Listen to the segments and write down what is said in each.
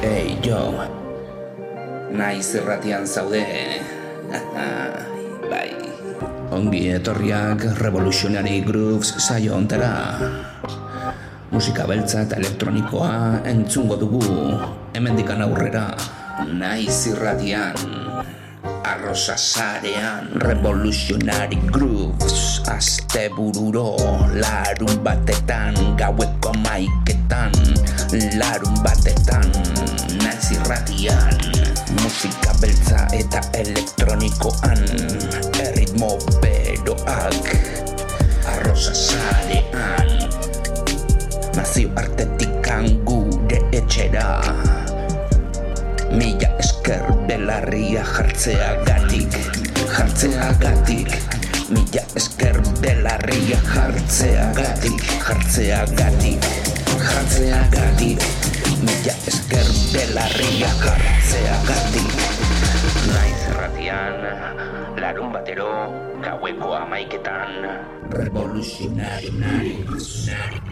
Hey, jo. Naiz erratian zaude. bai. Ongi etorriak Revolutionary Grooves saio ontera. Musika beltza eta elektronikoa entzungo dugu. Hemendikan aurrera. Naiz irratian. Arrosa sarean Revolutionary Grooves Aste bururo Larun batetan Gaueko maiketan Larun batetan irratian Musika beltza eta elektronikoan Erritmo beroak Arrosa sarean. Nazio artetikan gure etxera Mila esker belarria jartzea gatik Jartzea gatik Mila esker belarria jartzea gatik Jartzea gatik Jartzea gatik Mila esker belarria jartzea gatik Naiz erratian Larun batero Gaueko amaiketan Revolutionary Revolutionary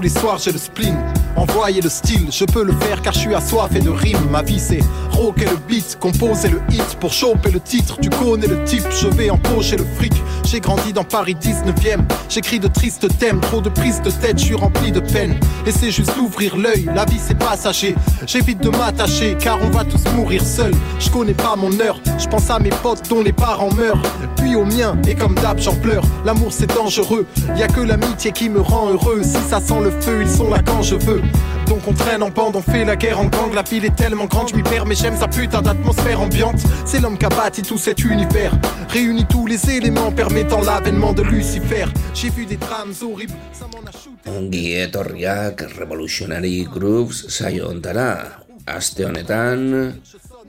tous les soirs, j'ai le spleen. Envoyer le style, je peux le faire car je suis assoiffé de rimes. Ma vie c'est rocker le beat, composer le hit pour choper le titre. Tu connais le type, je vais empocher le fric. J'ai grandi dans Paris 19ème, j'écris de tristes thèmes, trop de prises de tête, je suis rempli de peine. Et c'est juste l'ouvrir l'œil, la vie c'est passager. J'évite de m'attacher car on va tous mourir seuls. Je connais pas mon heure, je pense à mes potes dont les parents meurent. Puis au mien, et comme d'hab j'en pleure. L'amour c'est dangereux, y a que l'amitié qui me rend heureux. Si ça sent le feu, ils sont là quand je veux. Donc on traîne en bande, on fait la guerre en gang. La ville est tellement grande, je m'y perds, mais j'aime sa putain d'atmosphère ambiante. C'est l'homme qui a bâti tout cet univers. Réunit tous les éléments permettant l'avènement de Lucifer. J'ai vu des drames horribles, ça m'en a shooté. Ongi etorriak Revolutionary Grooves saio ontara. Aste honetan,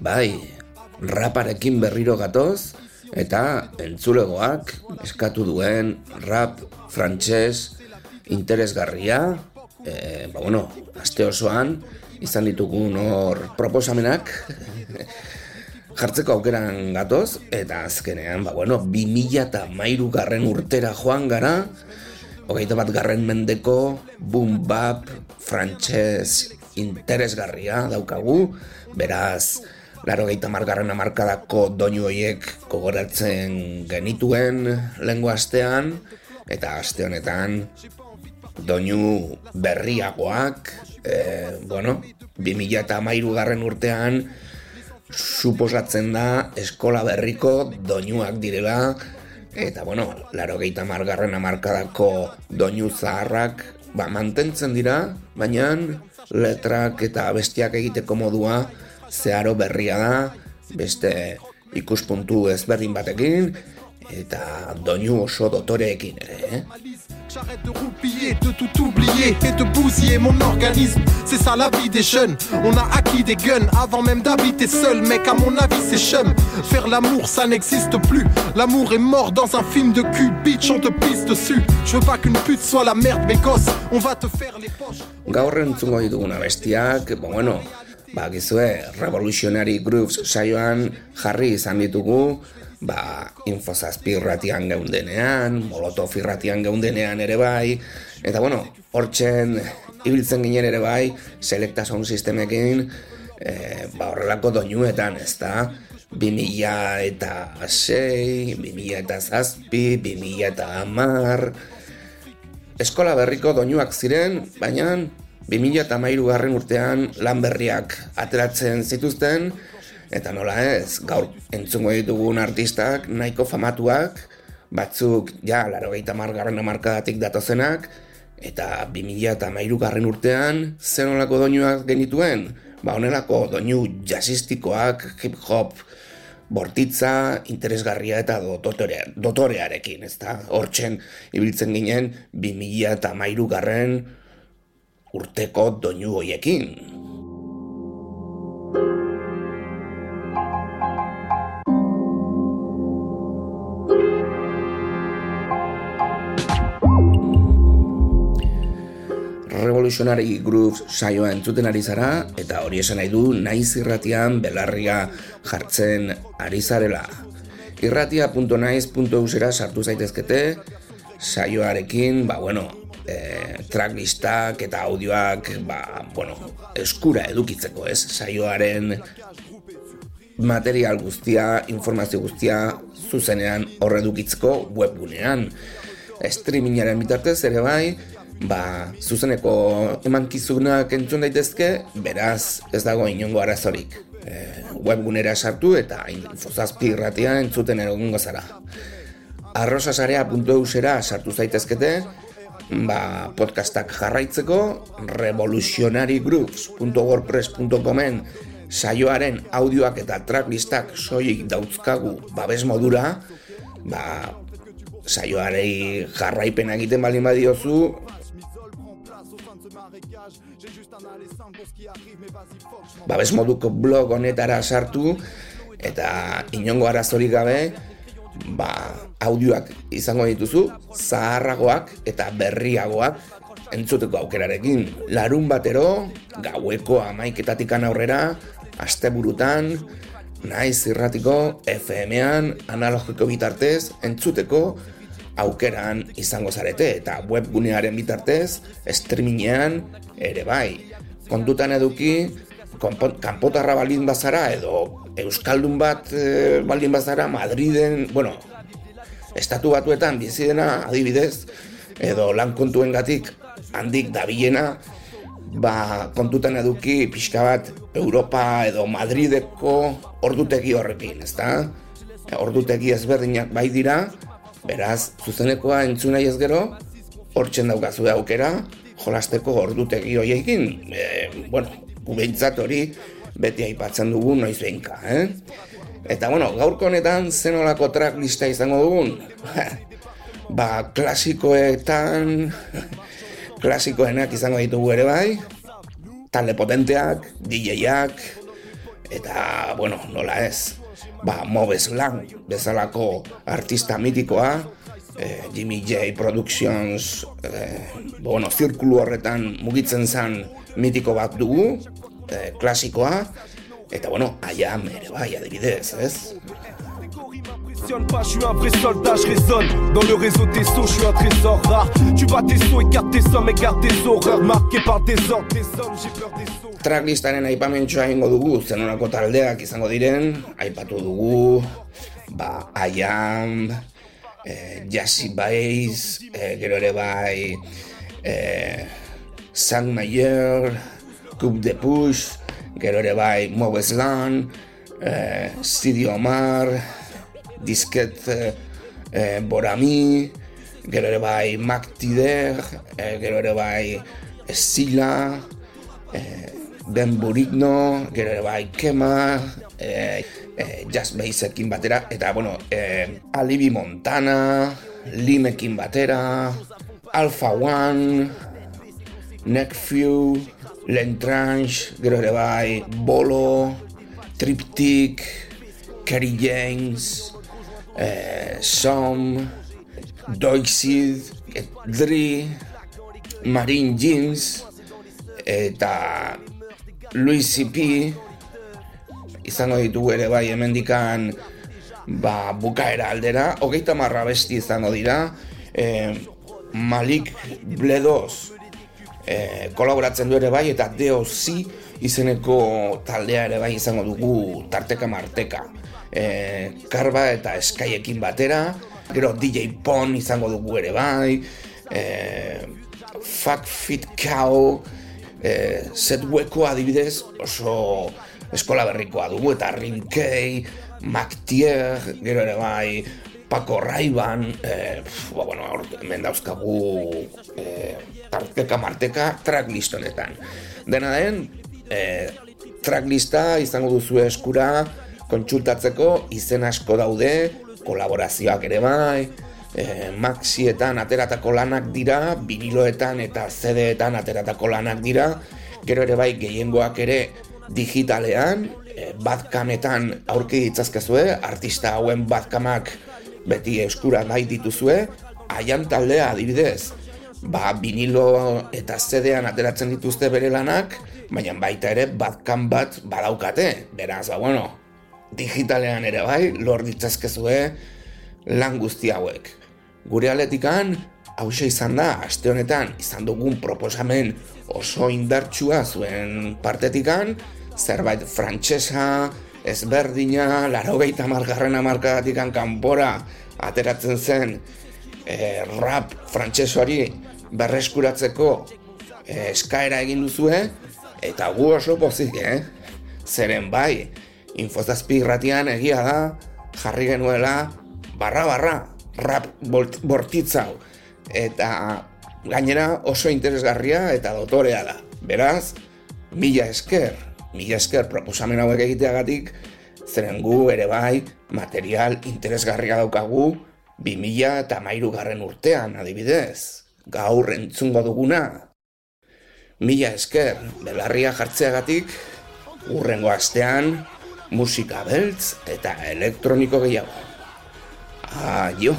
bai, raparekin berriro gatoz, eta entzulegoak eskatu duen rap frantses interesgarria, e, ba bueno, aste osoan, izan ditugun hor proposamenak, jartzeko aukeran gatoz, eta azkenean, ba bueno, 2000 eta mairu garren urtera joan gara, hogeita bat garren mendeko boom bap frantses interesgarria daukagu, beraz, laro gehieta margarren amarkadako doinu horiek kogoratzen genituen lengo astean, eta aste honetan doinu berriagoak, e, bueno, 2000 eta amairu garren urtean, suposatzen da eskola berriko doinuak direla, eta bueno, laro gehieta margarren amarkadako doinu zaharrak, ba, mantentzen dira, baina letrak eta bestiak egiteko modua zeharo berria da, beste ikuspuntu ezberdin batekin, eta doinu oso dotoreekin ere, eh? J'arrête de roupiller, de tout oublier et de bousiller mon organisme. C'est ça la vie des jeunes. On a acquis des guns avant même d'habiter seul. Mec, à mon avis, c'est chum. Faire l'amour, ça n'existe plus. L'amour est mort dans un film de cul. Bitch, on te pisse dessus. Je veux pas qu'une pute soit la merde, mes gosses. On va te faire les poches. Gaur entzungo dituguna bestiak, ba, bueno, ba, Revolutionary Grooves saioan jarri izan ditugu, ba, infozazpi irratian geundenean, molotov irratian geundenean ere bai, eta bueno, hortzen ibiltzen ginen ere bai, selecta sound sistemekin, e, ba, horrelako doinuetan, ez da, 2000 eta 6, 2000 eta zazpi, 2000 eta amar, eskola berriko doinuak ziren, baina 2000 eta garren urtean lan berriak ateratzen zituzten, Eta nola ez, gaur entzungo ditugun artistak nahiko famatuak, batzuk ja, laro gehieta margarren amarkadatik datozenak, eta 2000 eta mairu garren urtean, zen olako doinuak genituen? Ba, honelako doinu jazzistikoak, hip-hop, bortitza, interesgarria eta dotore, dotorearekin, ez da? Hortzen, ibiltzen ginen, 2000 eta mairu garren urteko doinu hoiekin. Revolutionary Grooves saioa entzuten ari zara, eta hori esan nahi du naiz irratian belarria jartzen ari zarela. Irratia.naiz.usera sartu zaitezkete, saioarekin, ba, bueno, e, tracklistak eta audioak, ba, bueno, eskura edukitzeko, ez? Saioaren material guztia, informazio guztia, zuzenean horredukitzeko webgunean. Streamingaren bitartez ere bai, ba, zuzeneko emankizunak entzun daitezke, beraz ez dago inongo arazorik. E, webgunera sartu eta infozazpi irratia entzuten egongo zara. arrosasarea.eusera sartu zaitezkete, ba, podcastak jarraitzeko, revolutionarygroups.wordpress.comen saioaren audioak eta tracklistak soilik dauzkagu babes modura, ba, saioarei jarraipen egiten baldin badiozu, babes moduko blog honetara sartu eta inongo arazorik gabe ba, audioak izango dituzu zaharragoak eta berriagoak entzuteko aukerarekin. Larun batero gaueko amaiketatik aurrera asteburutan naiz irratiko FM-an analogiko bitartez entzuteko aukeran izango zarete eta webgunearen bitartez streamingean ere bai. Kontutan eduki kanpotarra baldin bazara edo euskaldun bat e, baldin bazara Madriden, bueno, estatu batuetan bizi dena adibidez edo lan kontuen gatik handik dabilena ba, kontutan eduki pixka bat Europa edo Madrideko ordutegi horrekin, ezta? Ordutegi ezberdinak bai dira, beraz, zuzenekoa entzuna ez gero, hortzen daukazu aukera, jolasteko ordutegi horiekin, e, bueno, gubeintzat hori beti aipatzen dugu noiz behinka, eh? Eta bueno, gaurko honetan zenolako tracklista izango dugun? ba, klasikoetan klasikoenak izango ditugu ere bai, talde potenteak, DJak, eta, bueno, nola ez, ba, Mobes Lang, bezalako artista mitikoa, eh, Jimmy J Productions, eh, bueno, zirkulu horretan mugitzen zen mitiko bat dugu, eh, klasikoa, eta, bueno, aia mere bai, adibidez, ez? pas, je suis un vrai soldat, je résonne Dans le réseau des sauts, je suis un trésor rare Tu bats tes sauts, écarte tes hommes, écarte tes horreurs Marqué par des ordres, des hommes, j'ai peur des sauts Tracklistaren aipamentxoa ingo dugu, zenonako taldeak izango diren Aipatu dugu, ba, I am, eh, Jassy Baez, eh, gero ere bai eh, Sang Mayer, Coupe de Push Gero ere bai Mobes Lan, eh, Stidi Omar, disket eh, eh, borami, gero ere bai Maktider, eh, gero ere bai Sila, eh, Ben Burigno, gero ere bai Kema, eh, eh, Just Basekin batera, eta bueno, eh, Alibi Montana, Limekin batera, Alpha One, Neckview, Lentrange, bai Bolo, Triptych, Kerry James, eh, Som, Doixid, Dri, Marine Jeans, eta Luis C.P. izango ditugu ere bai hemendikan ba, bukaera aldera, hogeita marra besti izango dira, eh, Malik Bledoz eh, kolaboratzen du ere bai, eta DOC izeneko taldea ere bai izango dugu tarteka marteka. E, karba eta eskaiekin batera, gero DJ Pon izango dugu ere bai, e, Fuck Fit Cow, e, Set Weko adibidez oso eskola berrikoa dugu, eta Rinkei, Mactier, gero ere bai, Paco Raiban, e, ba, bueno, hemen dauzkagu e, tarteka marteka tracklist honetan. Dena den, e, tracklista izango duzu eskura, kontsultatzeko izen asko daude, kolaborazioak ere bai, e, maxietan ateratako lanak dira, viniloetan eta CD-etan ateratako lanak dira, gero ere bai gehiengoak ere digitalean, e, badkametan aurki ditzazkezue, artista hauen badkamak beti eskura nahi dituzue, aian taldea adibidez, ba, vinilo eta zedean ateratzen dituzte bere lanak, baina baita ere batkan bat badaukate. Beraz, ba, bueno, digitalean ere bai, lor ditzazkezue lan guzti hauek. Gure aletikan, hause izan da, aste honetan, izan dugun proposamen oso indartsua zuen partetikan, zerbait frantsesa, ezberdina, laro gehieta margarren amarkadatikan kanpora ateratzen zen e, rap frantsesoari berreskuratzeko e, eskaera egin duzue, eta gu oso pozik, eh? Zeren bai, infozazpi irratian egia da, jarri genuela, barra barra, rap bortitzau, eta gainera oso interesgarria eta dotorea da. Beraz, mila esker, mila esker proposamen hauek egiteagatik, zeren gu ere bai, material interesgarria daukagu, bi mila eta mairu garren urtean, adibidez gaur entzungo duguna. Mila esker, belarria jartzeagatik, urrengo astean, musika beltz eta elektroniko gehiago. Aio!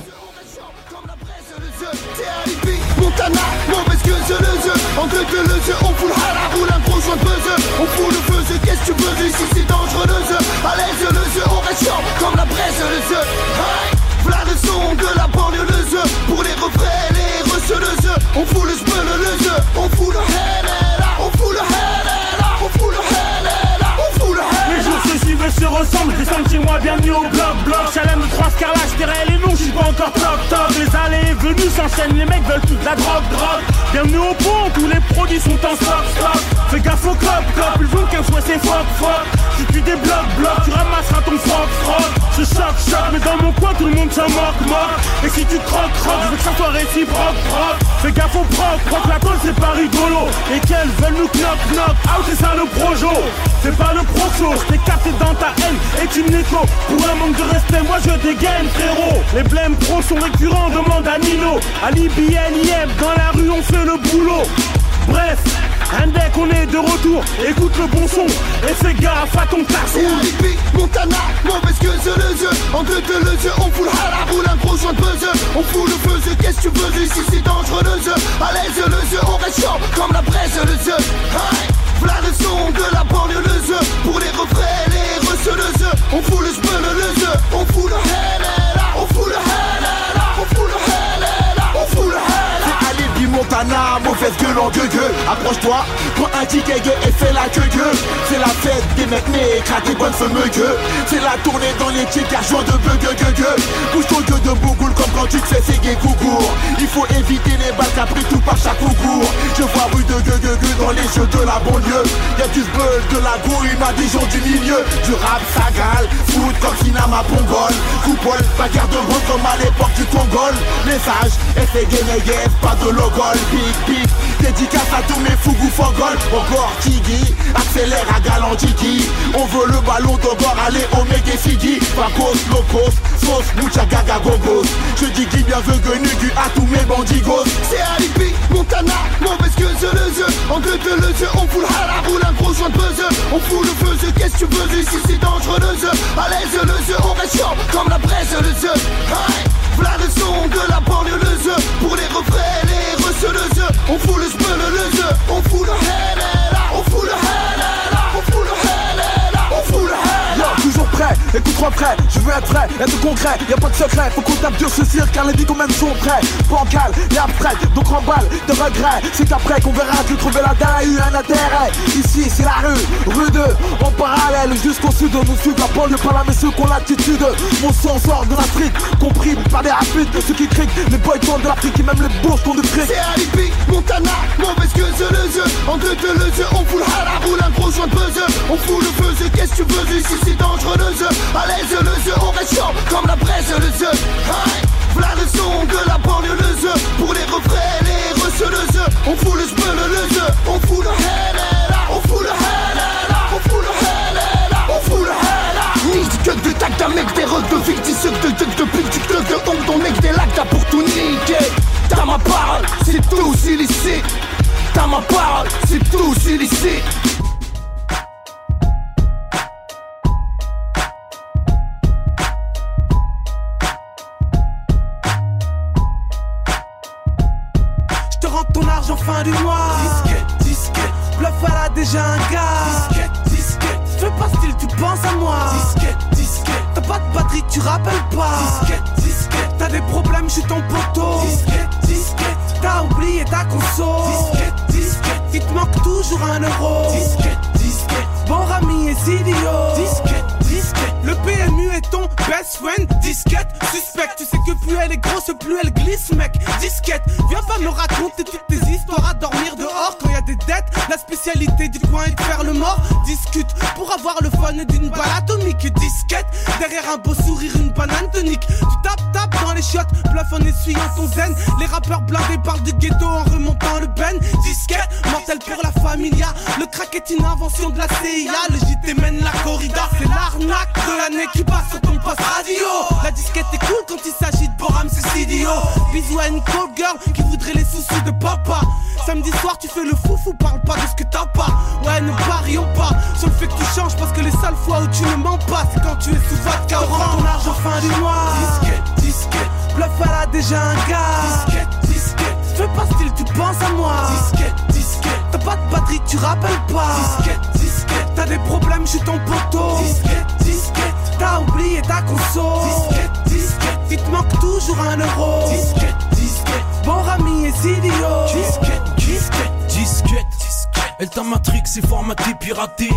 Montana, mauvaise que je le jeu. Entre que le jeu, on fout le hala, roule un gros joint de On fout le feu, qu'est-ce que tu veux ici c'est dangereux le jeu. À l'aise le jeu, on reste chiant comme la presse le jeu. Hey V'là le son de la banlieue le jeu. Pour les refrains, les reçeux le jeu. On fout le spell le jeu. On fout le hell On fout le hell. On fout le hell Jours se ressemblent. Descends chez moi, bienvenue au bloc bloc. Chalem de 3 scarlages, terrain les noms, j'suis pas encore top top Les allées et venues s'enchaînent, les mecs veulent toute la drogue drogue. Bienvenue au pont, tous les produits sont en stock stock. Fais gaffe au cop cop, ils veulent qu'un soit c'est fuck fuck Si tu débloques bloc, tu ramasseras ton froc froc. Je choque choque, mais dans mon coin tout le monde se moque moque. Et si tu croques croques, je veux que ça soit réciproque proc. Fais gaffe au proc, proc la tôle c'est pas rigolo. Et qu'elles veulent nous knock knock, out c'est ça le projo. C'est pas le procho, je t'ai capté dans ta haine et tu n'écho Pour un manque de respect, moi je dégaine frérot Les blèmes pro sont récurrents, demande à Nino Ali BNIM, dans la rue on fait le boulot Bref, un deck, on est de retour. Écoute le bon son et fais gaffe à ton casse. Montana, mauvaise que je le jeu. En deux de le jeu, on fout le hala, roule un gros joint de buzz. On fout le feu, qu'est-ce que tu veux ici c'est dangereux le jeu. À l'aise le jeu, on reste chaud comme la presse le jeu. V'là le son de la banlieue. Pour les refrains, les reçeux le. On fout le jeu. On fout le hell, on fout le hell, Montana, mauvaise gueule en gueux gueux Approche-toi, prends un ticket et fais la queue gueux C'est la fête des mecs nés, craqués bonne fameux gueux C'est la tournée dans les tickets, joint de bug gueux gueux Bouge ton gueux de bougoule comme quand tu te fais séguer coucour. Il faut éviter les balles pris tout par chaque concours Je vois rue de gueux gueux gueux dans les jeux de la banlieue. Y'a du bull, de la gouille, ma Dijon du milieu. Du rap sagal, foot comme Sinama Pongol Coupole, bagarre de rôle comme à l'époque du Congol. Message, effet gay, pas de Dédicace à tous mes fougous fangol Encore Tiggy, accélère à Galantiki On veut le ballon d'Ogor, allez Omega Figi Pacos, Locos, sauce, mucha gaga gogos. Je dis Guy bienvenue du à tous mes bandigos. C'est Alibi, Montana, mauvaise que je le jeu En deux de le jeu, on fout le hala, roule un gros joint de buzz On fout le feu, qu'est-ce que tu veux ici c'est dangereux le jeu. À l'aise le jeu, on reste chaud comme la presse le jeu. Hey V'là le son de la banlieue le jeu. Pour les refrains, les On fout le spell le jeu. On fout le hell On fout le hell prêt, écoute-moi prêt? Je veux être vrai, être concret, y a pas de secret Faut qu'on tape dur ce cirque car les quand même sont prêts Bancal et abstrait, donc remballe de regret. C'est après qu'on verra que trouver la dalle a eu un intérêt. Ici c'est la rue, rue 2 En parallèle jusqu'au sud Nous suivent la banlieue par là mais ceux qui ont l'attitude. Mon sang sort de la street, compris par des rapides. Ceux qui crient, les boys de l'Afrique et même les bourges qu'on de fric C'est Alibi, Montana, mauvaise que je le jeu. En deux de le jeu, on fout le hala, roule un gros joint de buzz On fout le feu, qu'est-ce que tu veux ici c'est dangereux le jeu À l'aise le jeu, on reste chaud comme la presse le jeu. Hey V'là le son de la banlieue le jeu. Pour les refrains, les reçeux le jeu. On fout le spell le jeu. On fout le hell On fout le hell On fout le hell On fout le hell Nique que de tac d'un mec des rocs de fictices de duck de pute du club de honte ton mec des lacs t'as pour tout niquer. T'as ma parole, c'est tout illicite T'as ma parole, c'est tout illicite du noir. Disquette, disquette. Bluff, elle a déjà un gars. Disquette, disquette. Fais pas style, tu penses à moi. Disquette, disquette. T'as pas de batterie, tu rappelles pas. Disquette, disquette. T'as des problèmes, je suis ton poteau. Disquette, disquette. T'as oublié ta conso. Disquette, disquette. Il te manque toujours un euro. Disquette, disquette. Bon Rami et Sidio. Disquette le PMU est ton best friend. Disquette, suspect. Tu sais que plus elle est grosse, plus elle glisse, mec. Disquette. Viens pas me raconter toutes tes histoires à dormir dehors quand y a des dettes. La spécialité du coin est de faire le mort. Discute pour avoir le fun d'une balle atomique. Disquette. Derrière un beau sourire, une banane tonique. Tu tapes, tapes dans les chiottes. Bluff en essuyant ton zen. Les rappeurs blindés parlent du ghetto en remontant le ben. Disquette. Mortel pour la familia. Le crack est une invention de la CIA. Le JT mène la corrida. C'est l'arnaque de l'année qui passe sur ton poste radio. La disquette est cool quand il s'agit de Boram, c'est idiot. Bisous à une cold girl qui voudrait les soucis de papa. Samedi soir, tu fais le foufou, parle pas de ce que t'as pas. Ouais, ne parions pas sur le fait que tu changes parce que les seules fois où tu ne mens pas, c'est quand tu es sous vodka. Rends ton argent fin du mois. Disquette, disquette. Bluff, elle a déjà un gars. Disquette, disquette. Fais pas style, tu penses à moi. Disquette, disquette. T'as pas de batterie, tu rappelles pas. Disquette. T'as des problèmes, je suis ton poteau. Disquette, disquette. T'as oublié ta console. Disquette, disquette. Il te manque toujours un euro. Disquette, disquette. Bon Rami et idiot. Disquette, disquette. Disquette, elle t'a matrix, c'est formaté, piraté.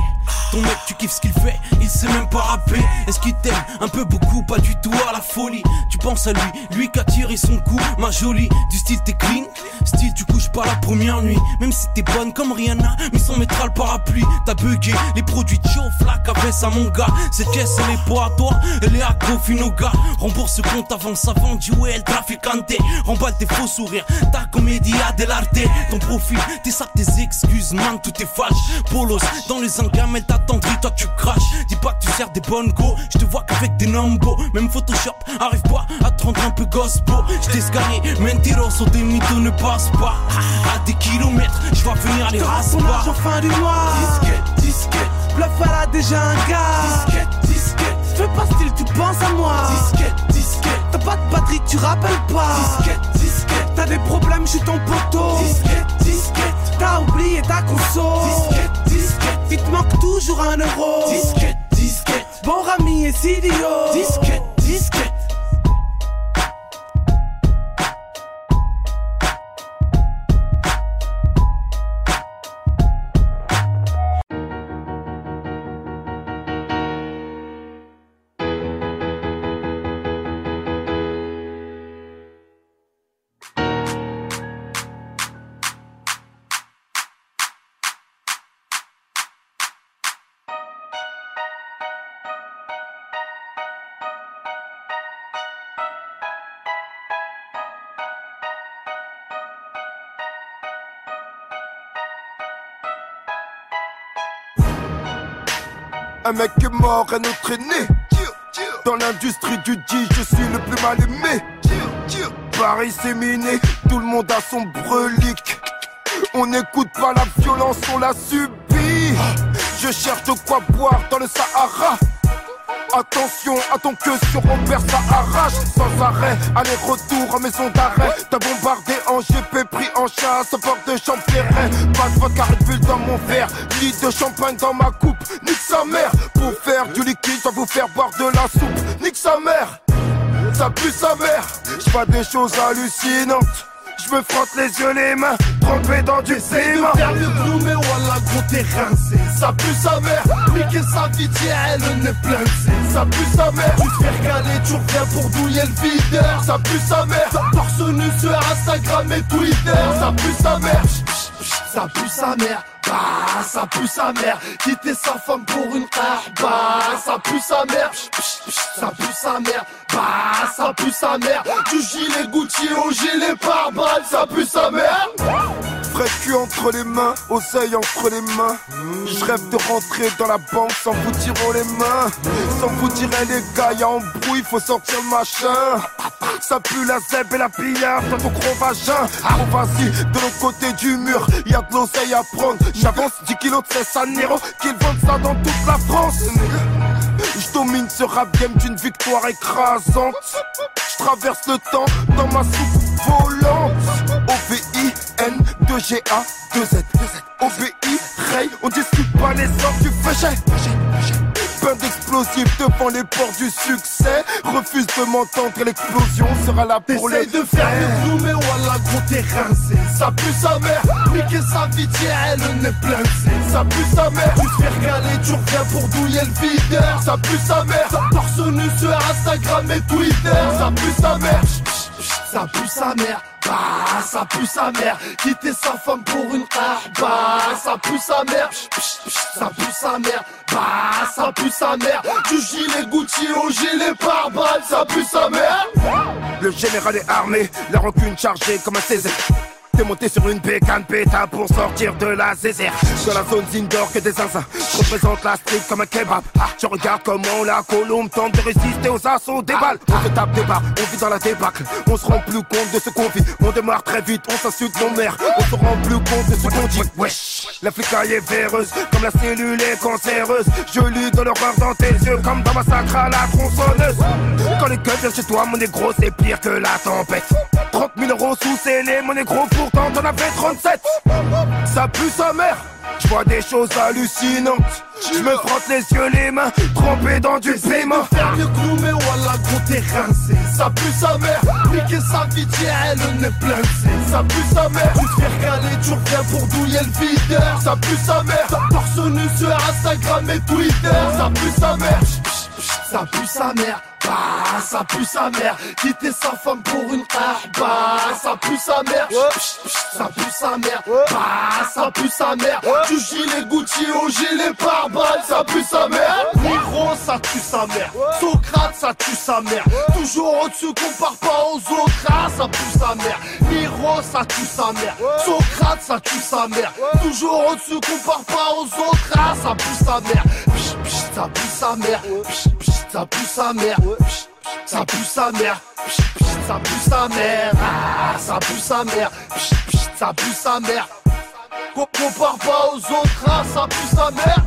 Ton mec, tu kiffes ce qu'il fait, il sait même pas rapper. Est-ce qu'il t'aime Un peu beaucoup, pas du tout à la folie? Tu penses à lui, lui qui a tiré son coup, ma jolie. Du style, t'es clean, style, tu couches pas la première nuit. Même si t'es bonne comme Rihanna, mais sans mettre le parapluie. T'as bugué, les produits de chauffe, la cabesse à mon gars. Cette caisse, elle est pas à toi, elle est à Kofinoga. Rembourse ce compte avant ça vendu, ouais, el traficante. Remballe tes faux sourires, ta comédie a de l'arte. Ton profil, tes sacs, tes excuses, man, tout est fâche. Polos, dans les engames, elle t'attendrit, toi tu craches. Dis pas que tu sers des bonnes go, je te vois qu'avec des nombos. Même Photoshop, arrive pas à te rendre un peu gospel. Je t'ai scanné, mentiroso, tes mythos ne passent pas. À des kilomètres, je vais venir les races argent fin du mois. Disquette, disquette. Bluff, elle a déjà un gars. Disquette, disquette. Fais pas style, tu penses à moi. Disquette, disquette. T'as pas de batterie, tu rappelles pas. Disquette, disquette. T'as des problèmes, je suis ton poteau. Disquette, disquette. T'as oublié ta console. Disquette, disquette. Il te manque toujours un euro. Disquette, disquette. Bon Rami et idiot. Disquette, disquette. Un mec est mort, un autre est. Dans l'industrie du dit, je suis le plus mal aimé. Paris c'est miné, tout le monde a son brelique. On n'écoute pas la violence, on la subit. Je cherche quoi boire dans le Sahara. Attention à ton queue sur Robert, ça arrache sans arrêt. Aller-retour en maison d'arrêt. T'as bombardé en GP, pris en chasse au port de Champferret. Pas de vodka dans mon verre, lit de champagne dans ma coupe. Nique sa mère, pour faire du liquide, dois vous faire boire de la soupe. Nique sa mère, ça pue sa mère. J'vois des choses hallucinantes. Je me frotte les yeux, les mains, trempé dans du ciment. Ça pue sa mère, Niquer sa vie, tiens, le nez ça pue sa mère. Tu te fais recaler, tu reviens pour douiller le videur. Ça pue sa mère, Torse nu sur Instagram et Twitter. ça pue sa mère. Ça pue sa mère, bah ça pue sa mère. Quitter sa femme pour une heure, bah ça pue sa mère. Ça pue sa mère, bah ça pue sa mère. Du gilet Gucci au gilet pare-balles, ça pue sa mère. Vrai cul entre les mains, oseille entre les mains. Je rêve de rentrer dans la banque sans vous tirer les mains. Sans vous tirer les gars, y'a embrouille, faut sortir le machin. Ça pue la zèbre et la pillard dans ton gros vagin. Alors vas-y, de l'autre côté du mur, y'a de l'oseille à prendre. J'avance 10 kilos de ces Sanero, qu'ils vendent ça dans toute la France. Je domine ce rap game d'une victoire écrasante. Je traverse le temps dans ma soupe volante. O-V-I-N 2 G A 2 Z. O-V-I Ray On discute pas les sorts du feuchet. Plein d'explosifs devant les portes du succès. Refuse de m'entendre, l'explosion sera là pour Essaye les de faire des clous, mais voilà, gros, t'es rincé. Ça pue sa mère, niquer sa vie, elle le nez plein. Ça pue sa mère, tu te fais regaler, tu reviens pour douiller le videur. Ça pue sa mère, torse nu sur Instagram et Twitter. Ça pue sa mère, ça pue sa mère. Bah, ça pue sa mère, quitter sa femme pour une heure. Bah, ça pue sa mère, ça pue sa mère. Bah, ça pue sa mère, du gilet Gucci au gilet pare-balles. Ça pue sa mère. Le général est armé, la rancune chargée comme un Césaire. T'es monté sur une bécane péta pour sortir de la zézère. Dans la zone Zindor que des zinzins Je représente la street comme un kebab. Ah, Je regarde comment la colombe tente de résister aux assauts des balles. On se tape des barres, on vit dans la débâcle. On se rend plus compte de ce qu'on vit. On démarre très vite, on s'insulte nos mères. On se rend plus compte de ce qu'on dit. Wesh La flicaille est véreuse Comme la cellule est cancéreuse. Je lis dans l'horreur dans tes yeux Comme dans Massacre à la tronçonneuse. Quand les gueules viennent chez toi mon négro c'est pire que la tempête. 30 000 euros sous scellés mon négro pourtant t'en avais 37 Ça pue sa mère je vois des choses hallucinantes Je me frotte les yeux, les mains Trempés dans du paiement Faire mieux clou, mais voilà, gros, t'es rincé. Ça pue sa mère, niquer sa vie, elle de sel. Ça pue sa mère, tu te fais regaler, tu reviens pour douiller le videur. Ça pue sa mère, torse nu sur Instagram et Twitter. Ça pue sa mère, ça pue sa mère. Bah, ça pue sa mère, quitter sa femme pour une. Bah, ça pue sa mère, ça pue sa mère. Bah, ça pue sa mère, du gilet Gucci au gilet pare-balles. Ça pue sa mère, Miro, ça tue sa mère. Socrate, ça tue sa mère. Toujours au-dessus, compare pas aux autres. Ah, ça pue sa mère. Miro, ça tue sa mère. Socrate, ça tue sa mère. Toujours au-dessus, compare pas aux autres. Ah, ça pue sa mère. Psh, psh, ça pue sa mère. Psh, psh, ça pue sa mère. Ça pue sa mère, ça pue sa mère, ah, ça pue sa mère, ça pue sa mère. Com- Compare pas aux autres, ah, ça pue sa mère.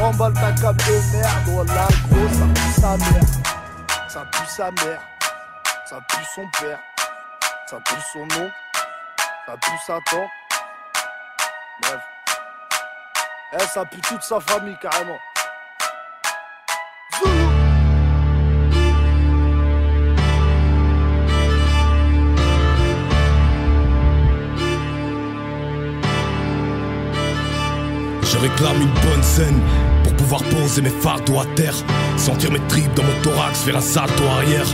Remballe ta cape de merde, voilà gros, ça pue sa mère. Ça pue sa mère, ça pue son père, ça pue son nom, ça pue sa tante. Bref. Eh, ça pue toute sa famille carrément. Je réclame une bonne scène pour pouvoir poser mes fardeaux à terre. Sentir mes tripes dans mon thorax, faire un salto arrière.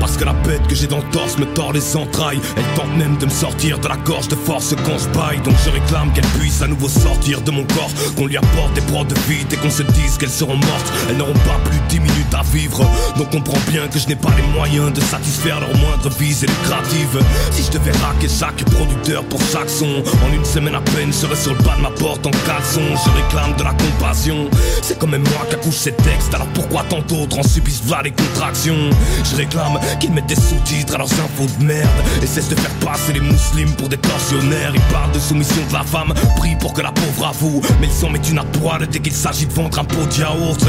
Parce que la bête que j'ai dans le torse me tord les entrailles. Elle tente même de me sortir de la gorge de force quand je baille. Donc je réclame qu'elle puisse à nouveau sortir de mon corps. Qu'on lui apporte des proies de vide et qu'on se dise qu'elles seront mortes. Elles n'auront pas plus 10 minutes à vivre. Donc comprends bien que je n'ai pas les moyens de satisfaire leurs moindres visées lucratives. Si je devais raquer chaque producteur pour chaque son, en une semaine à peine, je serais sur le bas de ma porte en caleçon. Je réclame de la compassion. C'est quand même moi qui accouche ces textes, alors pourquoi tant d'autres en subissent là les contractions? Je réclame qu'ils mettent des sous-titres à leurs infos de merde. Et cessent de faire passer les musulmans pour des tortionnaires. Ils parlent de soumission de la femme, prie pour que la pauvre avoue, mais ils s'en mettent une à poil dès qu'il s'agit de vendre un pot de yaourt.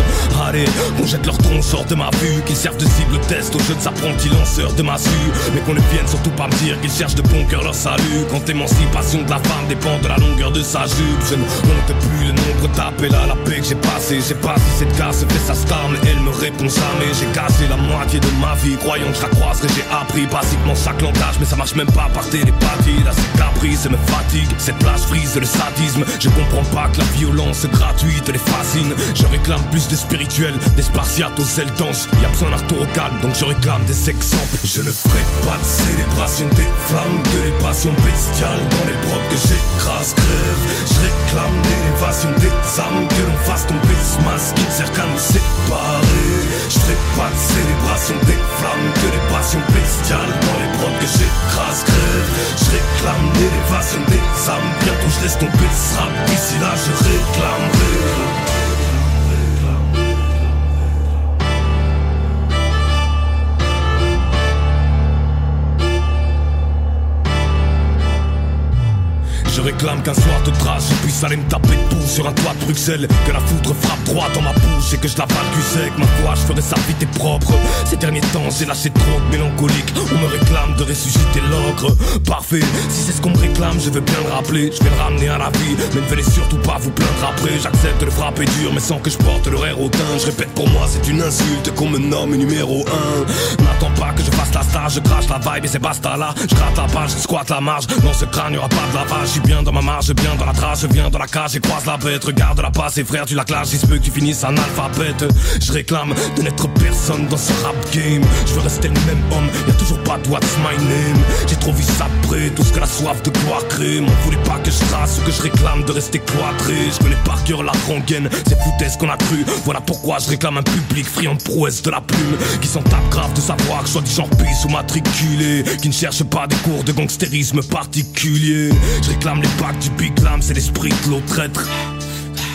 Allez, qu'on jette leur tronc hors de ma vue, qu'ils servent de cible test aux jeunes apprentis lanceurs de massue, mais qu'on ne vienne surtout pas me dire qu'ils cherchent de bon cœur leur salut. Quand l'émancipation de la femme dépend de la longueur de sa jupe, je ne compte plus le nombre d'appels à la paix que j'ai passé. J'ai pas si cette casse fait sa star, mais elle me répond jamais. J'ai cassé la moitié de ma vie, croyant que je la croiserais. J'ai appris basiquement chaque langage, mais ça marche même pas par télépathie. Là, c'est caprice, me fatigue. Cette plage frise le sadisme. Je comprends pas que la violence gratuite les fascine. Je réclame plus de spirituel, des spartiates aux ailes denses. Y a besoin d'un au calme, donc je réclame des exemples. Je ne ferai pas de célébration des flammes, de les passions bestiales dans les brocs que j'écrase, crève. Je réclame l'élévation des âmes, que l'on fasse tomber ce masque séparer. Je pas de célébration des flammes, que les passions bestiales dans les brocs que j'écrase, crève. Je réclame l'élévation des âmes, bientôt je laisse tomber ce rap. D'ici là, je réclamerai. Je réclame qu'un soir de trace je puisse aller me taper debout sur un toit de Bruxelles. Que la foudre frappe droit dans ma bouche et que je la du sec. Ma foi je ferai ça vite et propre. Ces derniers temps j'ai lâché trop de mélancolique On me réclame de ressusciter l'ogre Parfait, si c'est ce qu'on me réclame je veux bien le rappeler. Je vais le ramener à la vie Mais ne venez surtout pas vous plaindre après. J'accepte de frapper dur mais sans que je porte le au teint Je répète pour moi c'est une insulte qu'on me nomme numéro 1 N'attends pas que je fasse la stage Je crache la vibe et c'est basta là. Je gratte la page, je squatte la marge. Dans ce crâne y'aura pas de lavage bien dans ma marge, bien dans la trace Je viens dans la cage et croise la bête. Regarde la passe et frère tu la clash. Il se que tu finisses en alphabet Je réclame de n'être personne dans ce rap game. Je veux rester le même homme Y'a toujours pas de what's my name. J'ai trop vu ça près Tout ce que la soif de gloire crée. M'en voulait pas que je trace Ce que je réclame de rester cloîtré. Je connais par cœur la rengaine C'est foutaise qu'on a cru Voilà pourquoi je réclame un public friand prouesse de la plume. Qui s'en tape grave de savoir que je sois du genre pisse ou matriculé. Qui ne cherche pas des cours de gangstérisme particulier. Je réclame les packs du Big Lam C'est l'esprit de l'autre traître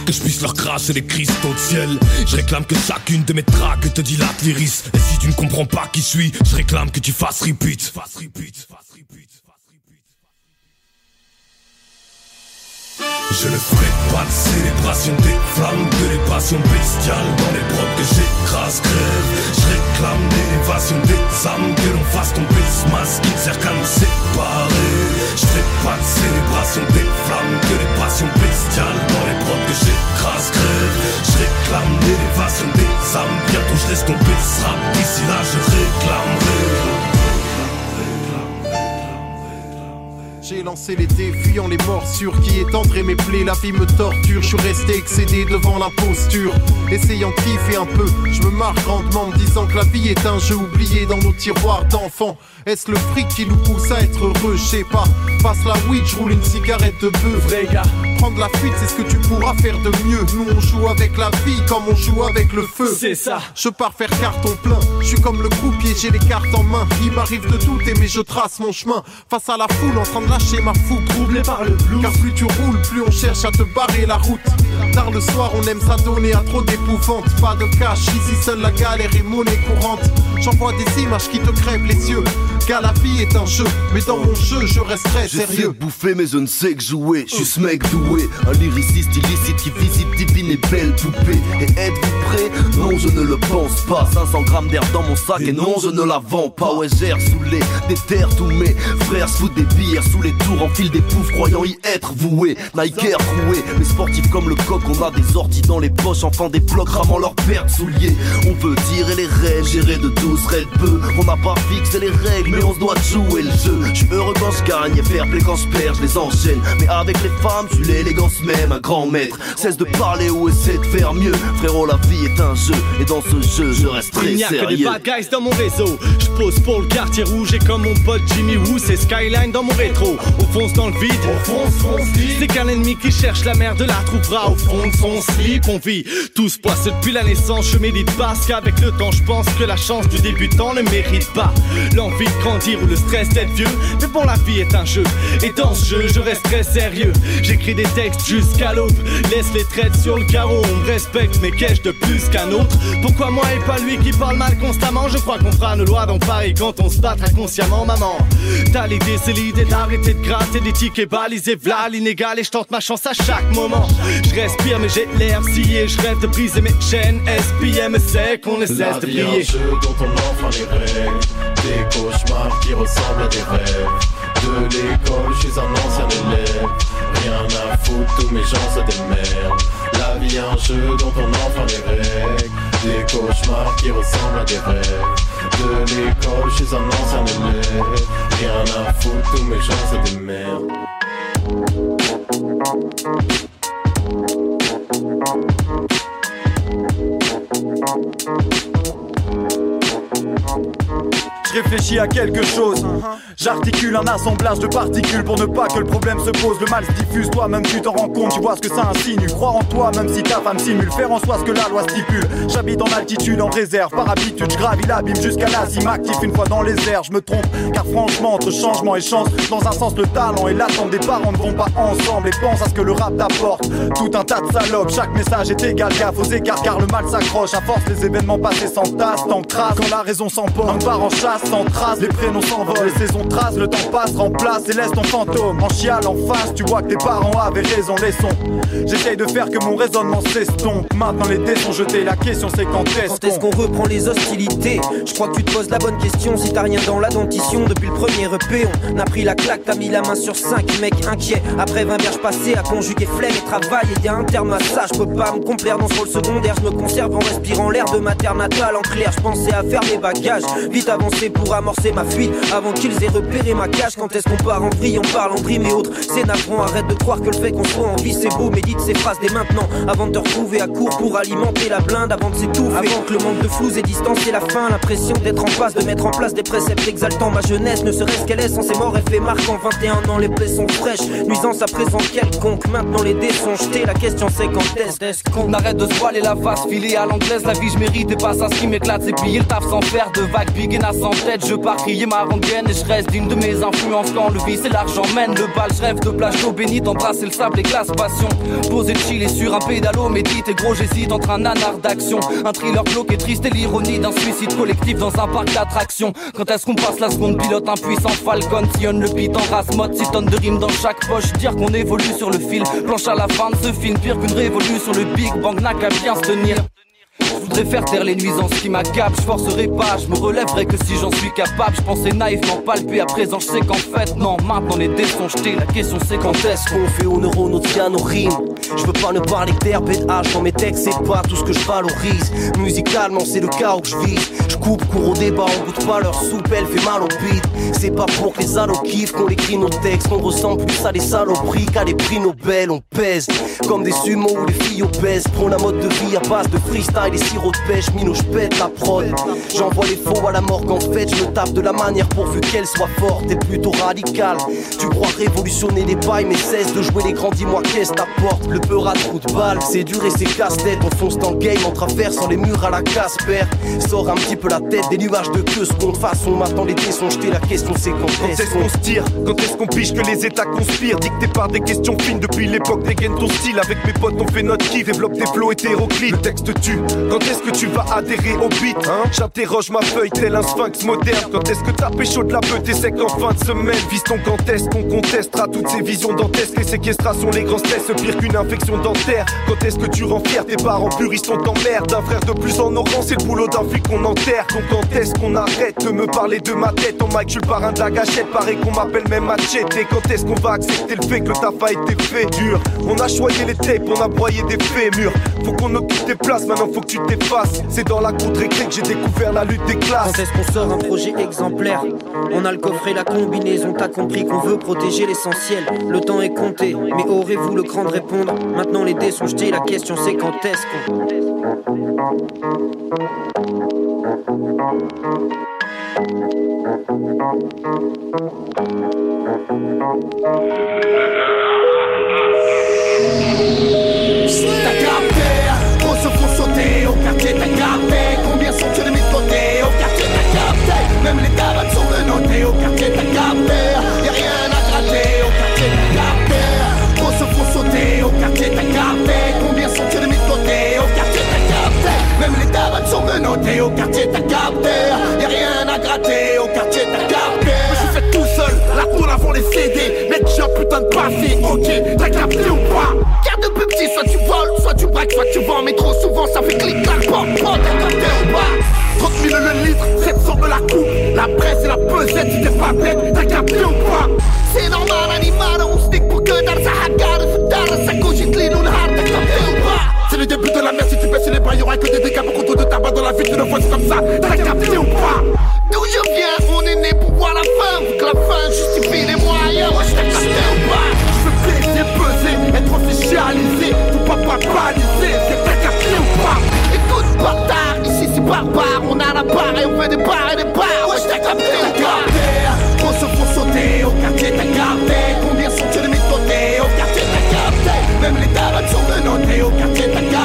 que je puisse leur cracher les cristaux de ciel. Je réclame que chacune de mes tracks te dilate l'iris. Et si tu ne comprends pas qui je suis, je réclame que tu fasses repeat. Repeat. Je ne ferai pas de célébration des flammes de les passions bestiales. Dans les brocs que j'écrase crève. Je réclame l'élévation des âmes que l'on fasse tomber ce masque qui ne sert qu'à nous séparer. Je ferai pas de célébration des flammes que les passions bestiales. Dans les brocs que j'écrase crève. Je réclame l'élévation des âmes. Bientôt je laisse tomber ce rap d'ici là je réclamerai J'ai lancé les fuyant les morsures qui étendraient mes plaies. La vie me torture, je suis resté excédé devant l'imposture. Essayant de kiffer un peu, je me marre grandement me disant que la vie est un jeu oublié dans nos tiroirs d'enfants. Est-ce le fric qui nous pousse à être heureux? Je sais pas. Passe la weed, roule une cigarette de peu. Vrai gars, prendre la fuite, c'est ce que tu pourras faire de mieux. Nous on joue avec la vie comme on joue avec le feu. C'est ça. Je pars faire carton plein. Je suis comme le croupier, j'ai les cartes en main. Il m'arrive de douter, mais je trace mon chemin. Face à la foule en train de lâcher ma fougue. Troublé par le blues. Car plus tu roules, plus on cherche à te barrer la route. Tard le soir, on aime s'adonner à trop d'épouvante. Pas de cash, ici seule la galère est monnaie courante. J'envoie des images qui te crèvent les yeux. Car la vie est un jeu, mais dans mon jeu, je resterai sérieux. Je bouffer, mais je ne sais que jouer. Je suis ce mec doué, un lyriciste illicite qui visite divine et belle poupée. Et êtes-vous prêt? Non, je ne le pense pas. 500 grammes d'air dans mon sac, et non, je ne la vends pas. Ouais, sous les des terres, tous mes frères se foutent des bières sous les tours, enfilent des poufs, croyant y être voués. Nike troué, les sportifs comme le coq, on a des orties dans les poches, enfin des blocs ramant leurs pertes souliers. On veut tirer les rênes, gérer de douce rêves peu. On n'a pas fixé les règles, mais on se doit jouer le jeu. Je suis heureux quand je gagne et fair play quand je perds, je les enchaîne. Mais avec les femmes, je suis l'élégance même, un grand maître. Cesse de parler ou essaie de faire mieux. Frérot, la vie est un jeu, et dans ce jeu, je reste très Il n'y a sérieux. que des bad guys dans mon réseau. Je pose pour le quartier rouge et comme mon pote Jimmy Woo, c'est Skyline dans mon rétro. On fonce dans le vide, on fonce, fonce C'est qu'un ennemi qui cherche la merde la trouvera au fond de son slip. On vit tous poisseux depuis la naissance. Je médite parce qu'avec le temps, je pense que la chance du débutant ne mérite pas l'envie de grandir ou le stress d'être vieux. Mais bon, la vie est un jeu et dans ce jeu, je reste très sérieux. J'écris des textes jusqu'à l'aube, laisse les traites sur le carreau. On me respecte, mais qu'ai-je de plus qu'un autre Pourquoi moi et pas lui qui parle mal constamment? Je crois qu'on fera nos lois dans Paris quand on se battra consciemment, maman. T'as l'idée, c'est l'idée d'arrêter de gratter des tickets balisés, v'là l'inégal et je tente ma chance à chaque moment. Je respire, mais j'ai l'air scié. Je rêve de briser mes chaînes. SPM sait qu'on ne cesse de jeu dont on les règles Des cauchemars qui ressemblent à des rêves. De l'école, je suis un ancien élève. Rien à foutre, tous mes gens des merdes La vie, un jeu dont on enfreint les règles. Des cauchemars qui ressemblent à des rêves. De l'école, je suis un ancien élève. Rien à foutre, tous mes gens c'est des merdes Je réfléchis à quelque chose. J'articule un assemblage de particules pour ne pas que le problème se pose. Le mal se diffuse, toi-même tu t'en rends compte, tu vois ce que ça insinue. Croire en toi, même si ta femme simule. Faire en soi ce que la loi stipule. J'habite en altitude, en réserve, par habitude. Je gravis l'abîme jusqu'à l'azime actif une fois dans les airs. Je me trompe, car franchement, entre changement et chance, dans un sens, le talent et l'attente des parents ne vont pas ensemble. Et pense à ce que le rap t'apporte. Tout un tas de salopes, chaque message est égal. Gaffe aux écarts, car le mal s'accroche. À force, les événements passés s'entassent, que trace. Quand la raison s'emporte, on part en chasse. Sans trace, les prénoms s'envolent, les saisons tracent, le temps passe, remplace et laisse ton fantôme en chial en face. Tu vois que tes parents avaient raison, les sons. J'essaye de faire que mon raisonnement s'estompe. Maintenant les dés sont jetés, la question c'est quand est-ce Quand est-ce qu'on reprend les hostilités? Je crois que tu te poses la bonne question si t'as rien dans la dentition depuis le premier EP. On a pris la claque, t'as mis la main sur 5 mecs inquiets. Après 20 berges passées à conjuguer flemme et travail, et y a un terme à ça. Je peux pas me complaire dans ce rôle secondaire. Je me conserve en respirant l'air de ma terre natale en clair. Je pensais à faire mes bagages, vite avancer pour amorcer ma fuite avant qu'ils aient repéré ma cage. Quand est-ce qu'on part en vrille, on parle en dream et autres. C'est navrant, arrête de croire que le fait qu'on soit en vie c'est beau. Médite ces phrases dès maintenant avant de te retrouver à court pour alimenter la blinde, avant de s'étouffer. Avant que le manque de flou et distance et la fin, l'impression d'être en face, de mettre en place des préceptes exaltants. Ma jeunesse, ne serait-ce qu'elle est sans ses morts, effet marquant. 21 ans, les plaies sont fraîches, nuisance à présent quelconque. Maintenant les dés sont jetés, la question c'est quand est-ce qu'on arrête de se voiler la face, filer à l'anglaise, la vie je mérite et pas ça ce qui m'éclate, c'est plier le taf sans faire de vagues, big et je pars crier ma rengaine et je reste d'une de mes influences quand le vice et l'argent mène le bal, je rêve de plage d'eau bénite, embrasser le sable et glace passion, poser chiller sur un pédalo, médite et gros j'hésite entre un nanar d'action, un thriller et triste et l'ironie d'un suicide collectif dans un parc d'attractions. Quand est-ce qu'on passe la seconde pilote, un puissant falcon, sillonne le beat en race mode, 6 tonnes de rimes dans chaque poche, dire qu'on évolue sur le fil, planche à la fin de ce film, pire qu'une révolution, le Big Bang n'a qu'à bien se tenir. Je voudrais faire taire les nuisances qui m'accapent, je forcerai pas, je me relèverai que si j'en suis capable. Je pensais naïvement palper, à présent je sais qu'en fait, non, maintenant les dés sont jetés, la question c'est quand est-ce qu'on fait honneur aux nos nos rimes. Je veux pas ne parler d'herbe et dans mes textes, c'est pas tout ce que je valorise. Musicalement, c'est le chaos que je vis. Je coupe, cours au débat, on goûte pas leur soupe, elle fait mal au beat. C'est pas pour que les allos kiffent qu'on écrit nos textes, qu'on ressemble plus à des saloperies qu'à des prix Nobel. On pèse comme des sumos ou des filles obèses. Prends la mode de vie à base de freestyle et sirop de pêche. Mino, j'pète la prod. J'envoie les faux à la morgue en fait. Je me tape de la manière pourvu qu'elle soit forte et plutôt radicale. Tu crois révolutionner les pailles, mais cesse de jouer les grands. Dis-moi qu'est-ce t'apporte. Le peur à trou de balle, c'est dur et c'est casse-tête. On fonce dans le game en traversant les murs à la Casper. Sors un petit peu la tête des nuages de queue. Seconde façon, maintenant les dés sont jetés. La question c'est quand est-ce qu'on se tire? Quand est-ce qu'on piche que les états conspirent? Dicté par des questions fines depuis l'époque dégaine ton style Avec mes potes on fait notre kiff Développe des flots hétéroclites Le texte tue Quand est-ce que tu vas adhérer au beat hein J'interroge ma feuille tel un sphinx moderne. Quand est-ce que t'as pécho de la peau T'es sec en fin de semaine. Viston quand est-ce qu'on contestera toutes ces visions dantesques. Les séquestrations, les grands stress Pire qu'une infection dentaire. Quand est-ce que tu rends fier tes parents puristes on t'emmerde Un frère de plus en orange c'est le boulot d'un flic qu'on enterre. Donc quand est-ce qu'on arrête de me parler de ma tête En mic je le parrain de la gâchette. Pareil qu'on m'appelle même machette Et quand est-ce qu'on va accepter le fait que le taf a été fait dur? On a choisi les tapes, on a broyé des fémurs Faut qu'on occupe tes places, maintenant faut que tu C'est dans la contre-écrit que j'ai découvert la lutte des classes. Quand est-ce qu'on sort un projet exemplaire? On a le coffret, la combinaison, t'as compris qu'on veut protéger l'essentiel. Le temps est compté, mais aurez-vous le cran de répondre? Maintenant les dés sont jetés, la question c'est quand est-ce qu'on... au quartier t'as Combien sont-ils de côtés au quartier t'as Même les tabacs sont menottés au quartier t'as capté Y'a rien à gratter. Au quartier t'as capté On se font sauter au quartier t'as Combien sont-ils de côtés au quartier t'as Même les tabacs sont menottés au quartier t'as capté Y'a rien à gratter. Au quartier t'as capté Je fait tout seul, la tour avant les CD Mec j'ai un putain de passé, ok, t'as capté ou pas? Soit tu voles, soit tu braques, soit tu vends. Mais trop souvent ça fait clic clac pop pop. T'as capté ou pas? 30 000 le litre, 700 de la coupe. La presse et la pesette, si t'es pas bête, t'as capté ou pas? C'est normal animal, on stick pour que dans sa Fedara, ça cogite l'île ou le hard, t'as capté ou pas? C'est le début de la mer, si tu baisses les bras, y'aura que des dégâts Beaucoup de tabac dans la vie, tu le vois, comme ça. T'as capté ou pas? D'où je viens, on est né pour voir la fin. Que la fin justifie les moyens, ouais, t'as capté ou pas? Peser, être officialisé. Faut pas papaliser, c'est t'as capté ou pas. Écoute, bâtard, ici c'est barbare. On a la barre et on fait des barres et des barres. Ouais, t'as capté ou pas On se font sauter au quartier, t'as capté. Combien sont-ils de mes côtés au quartier, t'as capté. Même les tabacs sont menottés au quartier, t'as capté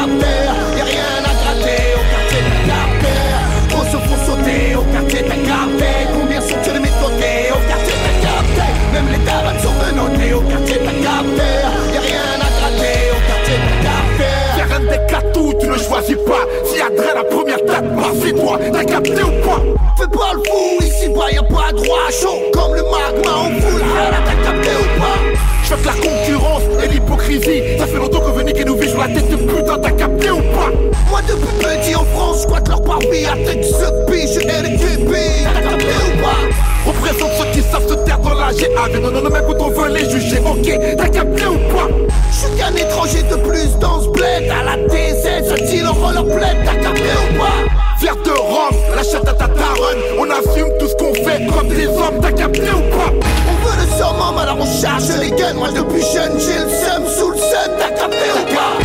pas le fou, ici bas y'a pas droit chaud. Comme le magma, on fout la t'as capté ou pas? Je que la concurrence et l'hypocrisie Ça fait longtemps que venez qui nous vit la tête de putain, t'as capté ou pas? Moi depuis petit en France, squatte leur parvis à tête ce biche et les t'as capté ou pas? Représente ceux qui savent se taire dans la GA Non, non, non, même quand on veut les juger, ok, t'as capté ou pas? J'suis qu'un étranger de plus dans ce bled. À la TZ, ça tire le rollerblade, t'as capté ou pas? Fier de lâche à ta taronne On assume tout ce qu'on fait comme des hommes, t'as capté ou pas? On veut le summum, alors on charge les guns Moi depuis jeune, j'ai le seum sous le sun, t'as capté ou pas?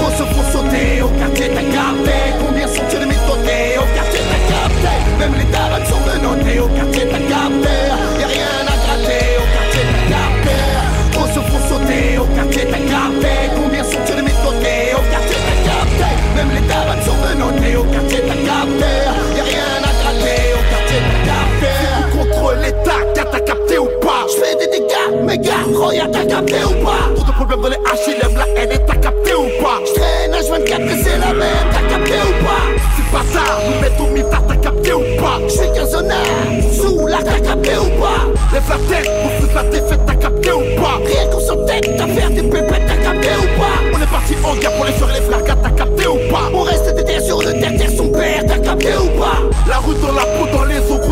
On se font sauter au quartier, t'as capté. Combien sont-ils de méthodés au quartier, t'as capté. Même les tarots sont menottés au quartier, t'as capté. Y'a rien à gratter. Au quartier, t'as capté. On se font sauter au quartier, t'as capté. Combien sont-ils Même les tarots sont menottés au quartier, t'as capté Y'a rien à gratter au quartier, t'as capté contre l'état, t'as capté ou pas J'fais des dégâts, méga, regarde t'as capté ou pas Trop de problèmes dans les HLM, la haine t'as capté ou pas J'traîne H24 et c'est la même, t'as capté ou pas C'est pas ça, nous mettons au mitard, t'as capté ou pas J'suis qu'un zonard, sous la t'as capté ou pas Lève la tête, on fout la défaite, t'as capté ou pas Rien qu'on s'entête, t'as fait des pépettes, t'as capté ou pas On est parti en guerre pour les faire les frères, t'as capté ou pas On reste déterre sur le terre, son père, t'as capté ou pas La route dans la peau, dans les os,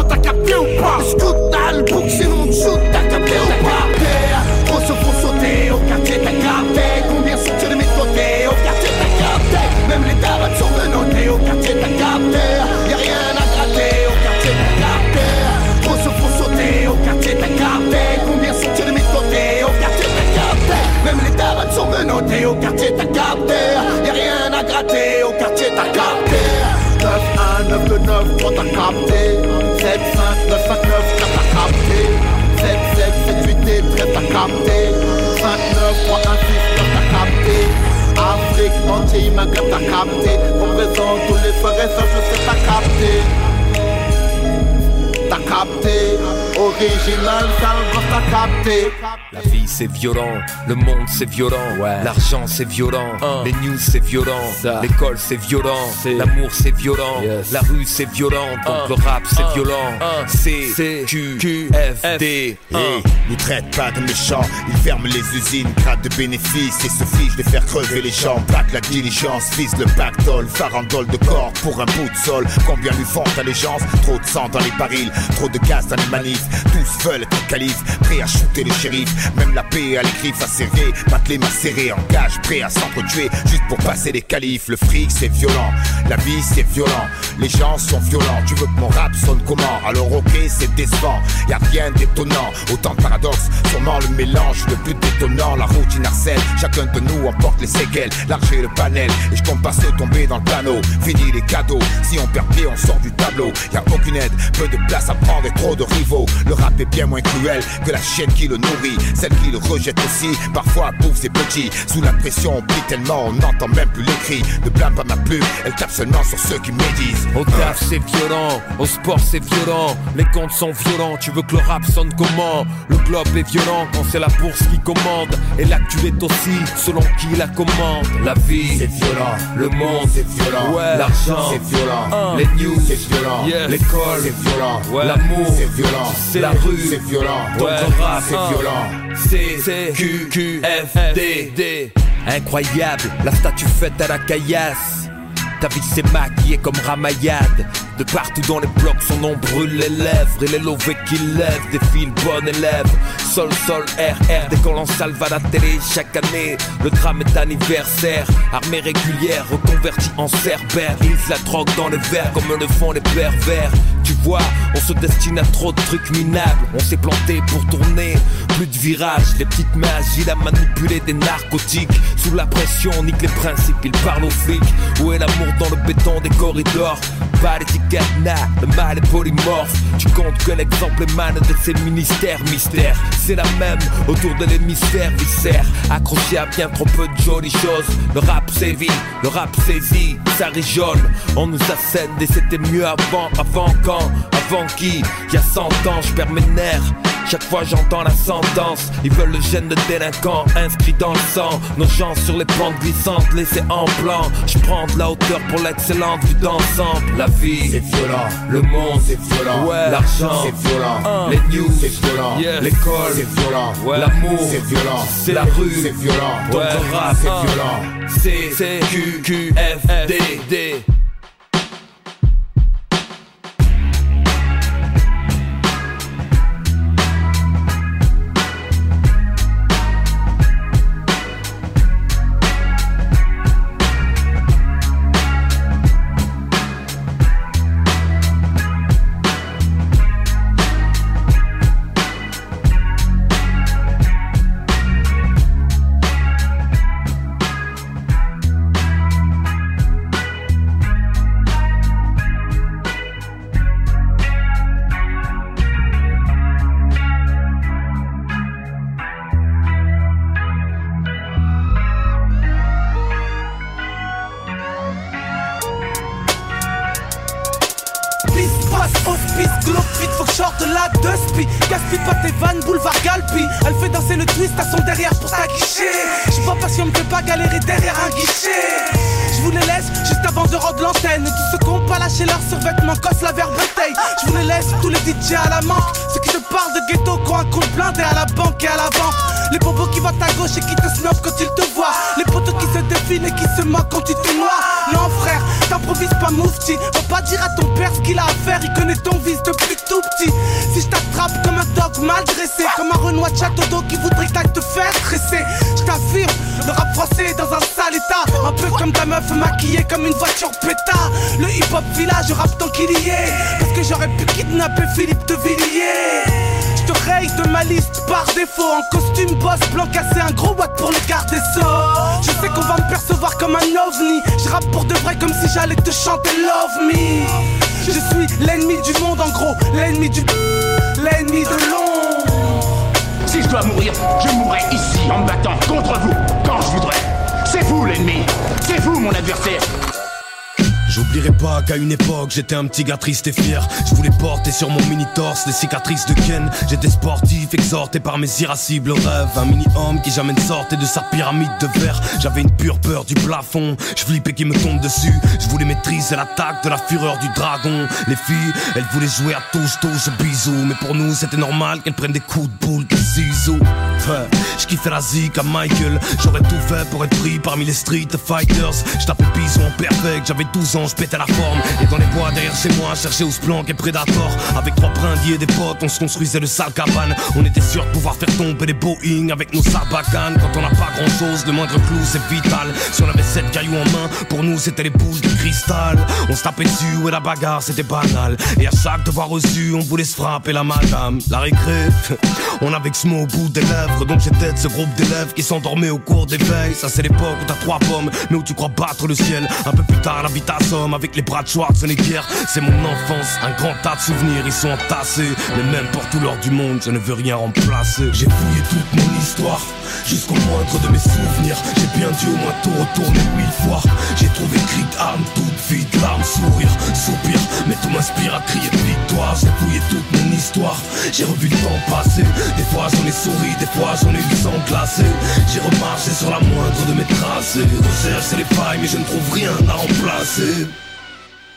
violent, le monde c'est violent, l'argent c'est violent, les news c'est violent, l'école c'est violent, l'amour c'est violent, la rue c'est violent, donc le rap c'est violent. C Q Q F D. Hey, nous traite pas de méchants, ils ferment les usines, grattent de bénéfices. Et se fichent de faire crever les gens. Back la diligence, vise le pactole, farandole de corps pour un bout de sol. Combien lui font allégeance Trop de sang dans les barils, trop de gaz dans les manifs. Tous veulent être calife, prêts à shooter le shérif. Même la paix à les griffes acérées, battre les macérés, engage, prêt à s'entretuer juste pour passer les qualifs. Le fric c'est violent, la vie c'est violent, les gens sont violents. Tu veux que mon rap sonne comment? Alors ok, c'est décevant, y a rien d'étonnant. Autant de paradoxes, sûrement le mélange, le plus détonnant. La routine harcèle, chacun de nous emporte les séquelles. Larger le panel, et je compte pas se tomber dans le panneau. Fini les cadeaux, si on perd pied, on sort du tableau. Y a aucune aide, peu de place à prendre et trop de rivaux. Le rap est bien moins cruel que la chienne qui le nourrit, celle qui le rejette aussi. Parfois bouffe ses petits, sous la pression on plie tellement, on n'entend même plus les cris. Ne blâme pas ma pub, elle tape seulement sur ceux qui médisent. Au taf c'est violent, au sport c'est violent, les comptes sont violents, tu veux que le rap sonne comment? Le globe est violent quand c'est la bourse qui commande, et l'actu est aussi selon qui la commande. La vie c'est violent, le monde c'est violent, ouais. l'argent c'est violent, les news c'est violent, yes. l'école c'est violent, ouais. l'amour c'est violent, la rue c'est violent, donc ouais. le rap c'est violent. C C Q Q F D D Incroyable, la statue faite à la caillasse. Ta vie s'est maquillée comme Ramayad. De partout dans les blocs, son nom brûle les lèvres. Et les lovés qui lèvent défilent bon élève. Sol, sol, R, R, dès qu'on lance salve à la télé chaque année. Le drame est anniversaire. Armée régulière, reconvertie en cerbère. Ils la drogue dans les verres comme le font les pervers. Tu vois, on se destine à trop de trucs minables. On s'est planté pour tourner, plus de virages. Les petites mains agiles à manipuler des narcotiques. Sous la pression, on nique les principes, ils parlent aux flics. Où est l'amour dans le béton des corridors Le mal est polymorphe. Tu comptes que l'exemple émane de ces ministères mystères. C'est la même autour de l'hémisphère viscère. Accroché à bien trop peu de jolies choses. Le rap sévit, le rap saisit, ça rigole. On nous assène et c'était mieux avant, avant quand, avant qui? Y a 100 ans, je perds mes nerfs. Chaque fois j'entends la sentence Ils veulent le gène de délinquant inscrit dans le sang Nos gens sur les pentes glissantes laissés en plan Je prends de la hauteur pour l'excellente vue d'ensemble La vie c'est violent. Le monde c'est violent. Ouais. L'argent c'est violent. Les news c'est violent. L'école c'est violent. Ouais. L'amour c'est violent. C'est la rue c'est violent. Ouais. rap c'est violent. C C Q Q F D D Le hip hop village, rappe tant qu'il y est. Parce que j'aurais pu kidnapper Philippe de Villiers. Je te raye de ma liste par défaut. En costume boss blanc cassé, un gros watt pour le garder sceaux Je sais qu'on va me percevoir comme un ovni. Je rappe pour de vrai comme si j'allais te chanter Love Me. Je suis l'ennemi du monde en gros. L'ennemi du... L'ennemi de l'ombre. Si je dois mourir, je mourrai ici en me battant contre vous quand je voudrais c'est vous l'ennemi. C'est vous mon adversaire J'oublierai pas qu'à une époque j'étais un petit gars triste et fier. Je voulais porter sur mon mini-torse les cicatrices de Ken. J'étais sportif, exhorté par mes irascibles rêves. Un mini-homme qui jamais ne sortait de sa pyramide de verre. J'avais une pure peur du plafond, je flippais qu'il me tombe dessus. Je voulais maîtriser l'attaque de la fureur du dragon. Les filles, elles voulaient jouer à touche touche bisous. Mais pour nous c'était normal qu'elles prennent des coups de boule de ciseaux. Je kiffais la zik à Michael. J'aurais tout fait pour être pris parmi les street fighters. Je tapais bison perfect, j'avais 12 ans je pétais la forme. Et dans les bois derrière chez moi, chercher Splank et Predator Avec trois brindilles et des potes, on se construisait le sale cabane On était sûr de pouvoir faire tomber les Boeing avec nos sabacanes. Quand on n'a pas grand chose, le moindre clou c'est vital. Si on avait sept cailloux en main, pour nous c'était les boules de cristal. On se tapait dessus et la bagarre c'était banal. Et à chaque devoir reçu, on voulait se frapper la madame. La récré, on avait que ce mot au bout des lèvres. Donc j'étais de ce groupe d'élèves qui s'endormaient au cours des veilles. Ça c'est l'époque où t'as trois pommes, mais où tu crois battre le ciel. Un peu plus tard, la vie avec les bras de Schwarzenegger. C'est mon enfance, un grand tas de souvenirs, ils sont entassés. Mais même pour tout l'or du monde, je ne veux rien remplacer. J'ai fouillé toute mon histoire, jusqu'au moindre de mes souvenirs. J'ai bien dû au moins tout retourner mille fois. J'ai trouvé cri d'armes, toute vide, larmes, sourire, soupir. Mais tout m'inspire à crier J'ai fouillé toute mon histoire, j'ai revu le temps passer. Des fois j'en ai souri, des fois j'en ai sang glacé. J'ai remarché sur la moindre de mes tracés. Recherche les failles, mais je ne trouve rien à remplacer.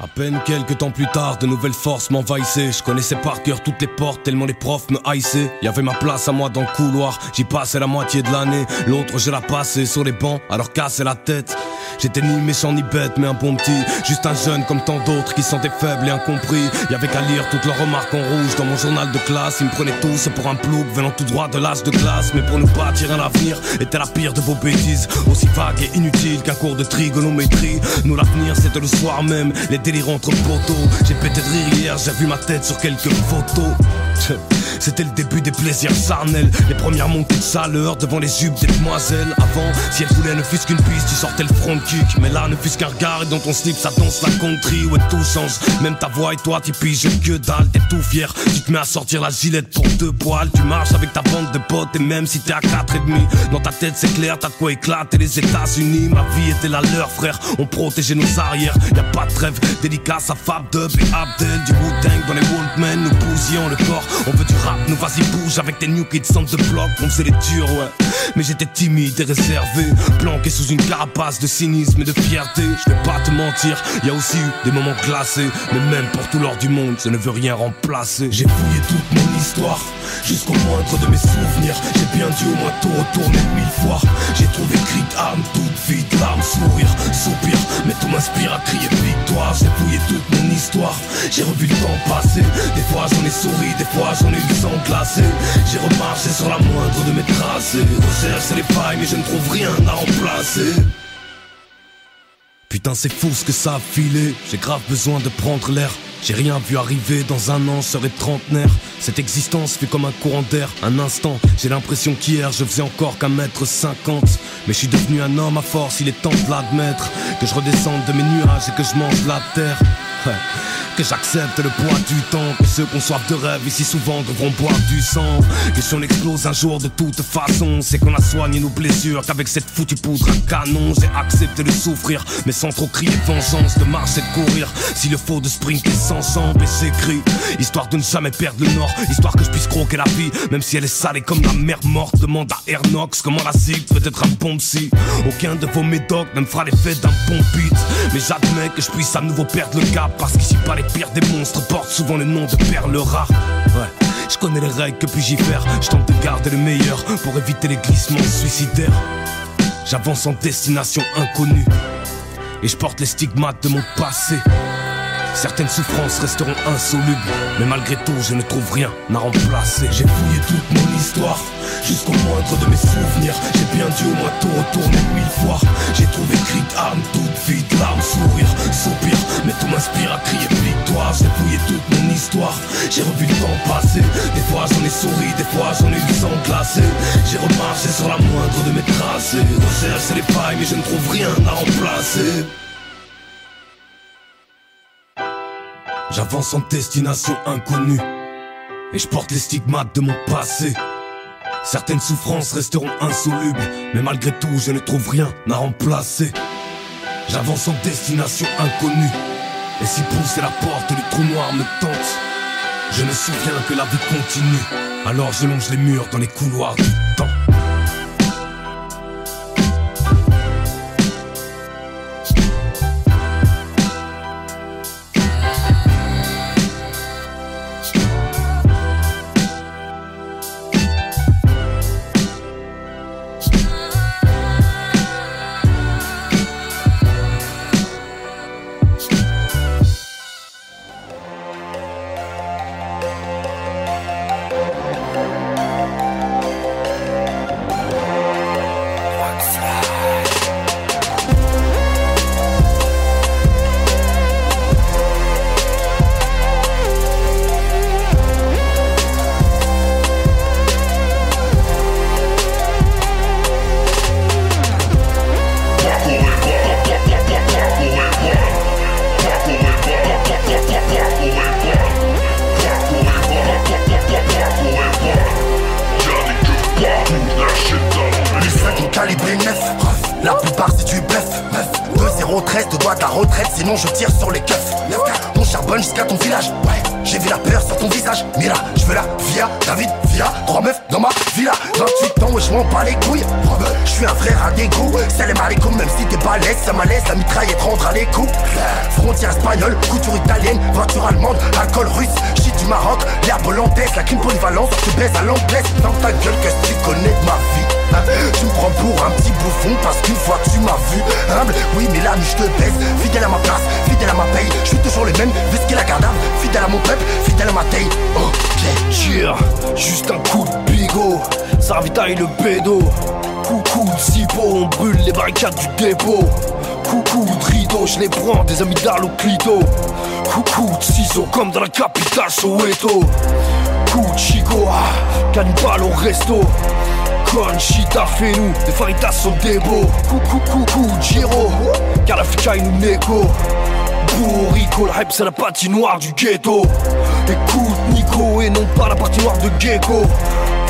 À peine quelques temps plus tard, de nouvelles forces m'envahissaient. Je connaissais par cœur toutes les portes, tellement les profs me haïssaient. Y avait ma place à moi dans le couloir, j'y passais la moitié de l'année. L'autre, je la passais sur les bancs, alors casser la tête. J'étais ni méchant ni bête, mais un bon petit. Juste un jeune comme tant d'autres qui sentaient faibles et incompris. Y avait qu'à lire toutes leurs remarques en rouge dans mon journal de classe. Ils me prenaient tous pour un plouc venant tout droit de l'âge de classe. Mais pour nous bâtir un avenir, était la pire de vos bêtises. Aussi vague et inutile qu'un cours de trigonométrie. Nous, l'avenir, c'était le soir même. Les délires entre poteaux. J'ai pété de rire hier, j'ai vu ma tête sur quelques photos. C'était le début des plaisirs charnels. Les premières montées de saleur devant les jupes des demoiselles. Avant, si elle voulait ne fût qu'une piste, tu sortais le front kick Mais là, ne fût qu'un regard. Et dans ton slip, ça danse la country Ouais, tout change, même ta voix et toi, tu piges que dalle. T'es tout fier, tu te mets à sortir la gilette pour deux poils. Tu marches avec ta bande de potes. Et même si t'es à quatre et demi Dans ta tête, c'est clair, t'as de quoi éclater. Les États-Unis Ma vie était la leur, frère, on protégeait nos arrières. Y a pas de trêve, dédicace à Fab Dub et Abdel. Du wu dans les Walkmen, nous bousillions le corps On veut du rap, nous vas-y bouge avec tes new kids centre de bloc. On faisait les durs, ouais. Mais j'étais timide et réservé, planqué sous une carapace de cynisme et de fierté. Je vais pas te mentir, y a aussi eu des moments glacés. Mais même pour tout l'or du monde, je ne veux rien remplacer. J'ai fouillé toute mon histoire, jusqu'au moindre de mes souvenirs. J'ai bien dû au moins tout retourner mille fois. J'ai trouvé cri d'âme, toute vide, larmes, sourire, soupir. Mais tout m'inspire à crier victoire. J'ai fouillé toute mon histoire, j'ai revu le temps passer. Des fois j'en ai souri, des fois j'en ai sang glacé. J'ai remarché sur la moindre de mes tracés. Recherche les failles, mais je ne trouve rien à remplacer. Putain c'est fou ce que ça a filé J'ai grave besoin de prendre l'air J'ai rien vu arriver dans un an je serai trentenaire Cette existence fait comme un courant d'air Un instant j'ai l'impression qu'hier je faisais encore qu'un mètre cinquante Mais je suis devenu un homme à force il est temps de l'admettre Que je redescende de mes nuages et que je mange la terre. Que j'accepte le poids du temps Que ceux qu'on soif de rêve ici souvent devront boire du sang. Que si on explose un jour de toute façon C'est qu'on a soigné nos blessures Qu'avec cette foutue poudre à canon J'ai accepté de souffrir Mais sans trop crier vengeance De marcher, de courir. S'il le faut de sprinter sans jambes Et j'écris Histoire de ne jamais perdre le nord Histoire que je puisse croquer la vie Même si elle est salée comme la mer morte. Demande à Ernox comment la zig peut être un bon Aucun de vos médocs ne me fera l'effet d'un bon beat Mais j'admets que je puisse à nouveau perdre le cap parce qu'ici pas les pires des monstres portent souvent le nom de perles rares. Ouais, je connais les règles que puis-je y faire? Je tente de garder le meilleur pour éviter les glissements suicidaires. J'avance en destination inconnue et je porte les stigmates de mon passé. Certaines souffrances resteront insolubles, mais malgré tout, je ne trouve rien à remplacer. J'ai fouillé toute mon histoire, jusqu'au moindre de mes souvenirs. J'ai bien dû au moins tout retourner mille fois. J'ai trouvé cri d'armes, toute vide, larmes, sourire, soupir, mais tout m'inspire à crier victoire. J'ai fouillé toute mon histoire, j'ai revu le temps passer. Des fois j'en ai souri, des fois j'en ai eu le sang glacé. J'ai remarché sur la moindre de mes tracés. Recherche les failles, mais je ne trouve rien à remplacer. J'avance en destination inconnue. Et je porte les stigmates de mon passé. Certaines souffrances resteront insolubles. Mais malgré tout je ne trouve rien à remplacer. J'avance en destination inconnue. Et si pousser la porte du trou noir me tente Je me souviens que la vie continue. Alors je longe les murs dans les couloirs frère à dégoût Salam alaikum même si t'es balèze Ça malaise la mitraillette rentre à les coups. Frontière espagnole, couture italienne Voiture allemande, alcool russe Shit du Maroc, l'herbe hollandaise La crime polyvalence, tu baises à l'anglaise. Dans ta gueule qu'est-ce que tu connais de ma vie? Hein, Tu me prends pour un petit bouffon parce qu'une fois tu m'as vu Humble, oui mais là je te baisse Fidèle à ma place, fidèle à ma paye. Je suis toujours les mêmes, visqué la garde Fidèle à mon peuple, fidèle à ma taille. Ok. Tire, juste un coup de bigot, ça ravitaille le bédo. Coucou cipo, on brûle les barricades du dépôt. Coucou de rideau, je les prends des amygdales au clito. Coucou ciseaux, comme dans la capitale Soweto. Coup chico, cannibale au resto. Conchita fait nous, des faritas sont des beaux. Coucou, coucou, Giro, car la fika nous négo. Bourrico, le hype c'est la patinoire du ghetto Écoute Nico et non pas la patinoire de Gecko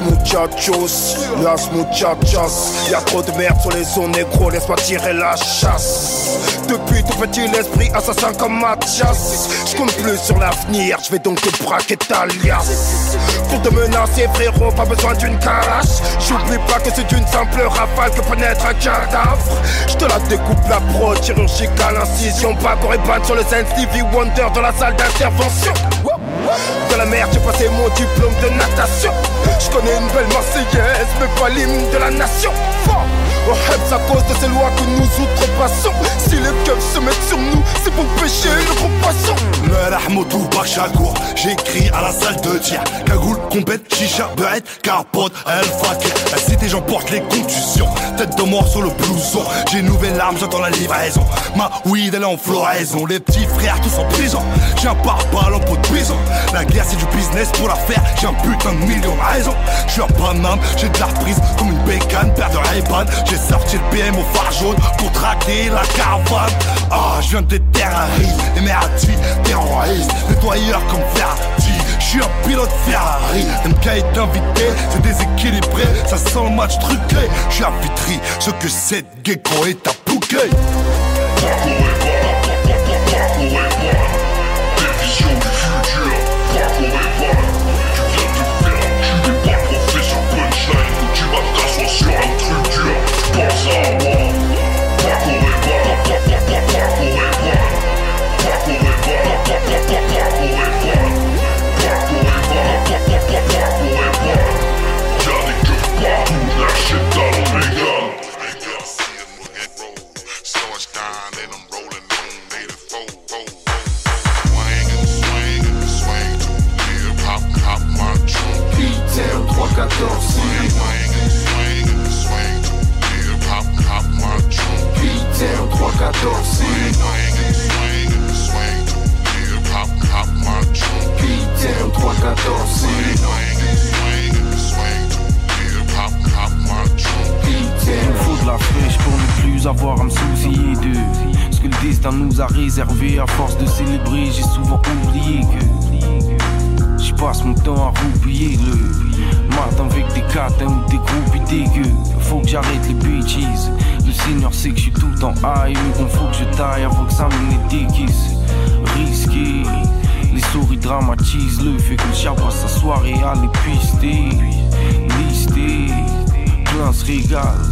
machos, las muchachas. Y'a trop de merde sur les zones négro, laisse-moi tirer la chasse. Depuis tout petit, l'esprit assassin comme Mathias. Je compte plus sur l'avenir, je vais donc te braquer ta liasse. Pour te menacer, frérot, pas besoin d'une carache. J'oublie pas que c'est d'une simple rafale que pénètre un cadavre. Je te la découpe la pro, chirurgicale, incision. Pas ban sur le scène Stevie Wonder dans la salle d'intervention. Dans la mer, j'ai passé mon diplôme de natation. Je connais une belle Marseillaise, mais pas l'hymne de la nation. On à cause de ces lois que nous outrepassons. Si les keufs se mettent sur nous, c'est pour pécher le gros poisson. Merahmoudou Bachakour, j'écris à la salle de tir. Cagoule, compète, chicha, beurette, capote, elle fakir. La cité, j'emporte les contusions. Tête de mort sur le blouson. J'ai une nouvelle arme, j'entends la livraison. Ma weed, elle est en floraison. Les petits frères, tous en prison. J'ai un pare-balles en de prison. La guerre, c'est du business pour la faire. J'ai un putain de million de raisons. J'suis un Paname, j'ai de la reprise comme une bécane, père de ray j'ai sorti le BM au phare jaune pour traquer la caravane. Ah, je viens de terrariser, et merdi, terroriste, nettoyeur comme Ferrari. Je suis un pilote Ferrari, MK est invité, c'est déséquilibré, ça sent le match truqué. Je suis à Vitry, ce que cette gecko est à Pouquet. Sports Zone. nous a réservé à force de célébrer. J'ai souvent oublié que je passe mon temps à roupiller le matin avec des catins ou des groupes dégueux. Faut que j'arrête les bitches. Le Seigneur sait que je suis tout en high, mais faut que je taille avant que ça me déguise. Risqué. Les souris dramatisent le fait que le chat passe sa soirée à les pister, plein se régale.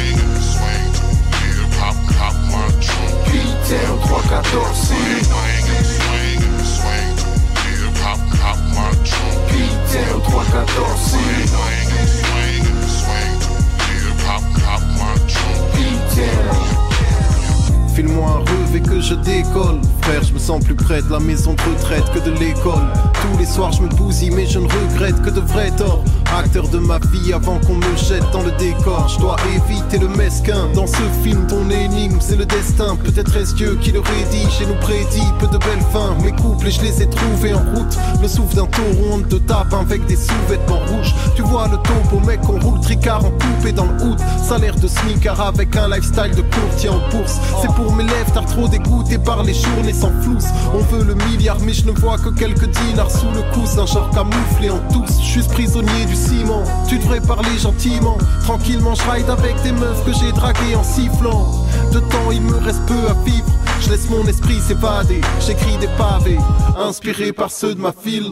0314 File-moi un rêve et que je décolle maison de retraite que de l'école. Tous les soirs je me bousille mais je ne regrette que de vrais torts. Acteur de ma vie avant qu'on me jette dans le décor. Je dois éviter le mesquin. Dans ce film, ton énigme, c'est le destin. Peut-être est-ce Dieu qui le rédige et nous prédit peu de belles fins. Mes couples, je les ai trouvés en route. Le souffle d'un taureau, on te tape avec des sous-vêtements rouges. Tu vois le topo, mec, on roule tricard en coupé dans le hood. Salaire de sneaker avec un lifestyle de courtier en bourse. C'est pour mes lèvres, t'as trop dégoûté par les journées sans. On veut le milliard, mais je ne vois que quelques dinars sous le coussin, genre camouflé en tous. Je prisonnier du tu devrais parler gentiment. Tranquillement, je ride avec des meufs que j'ai draguées en sifflant. De temps, il me reste peu à vivre. Je laisse mon esprit s'évader. J'écris des pavés, inspirés par ceux de ma file.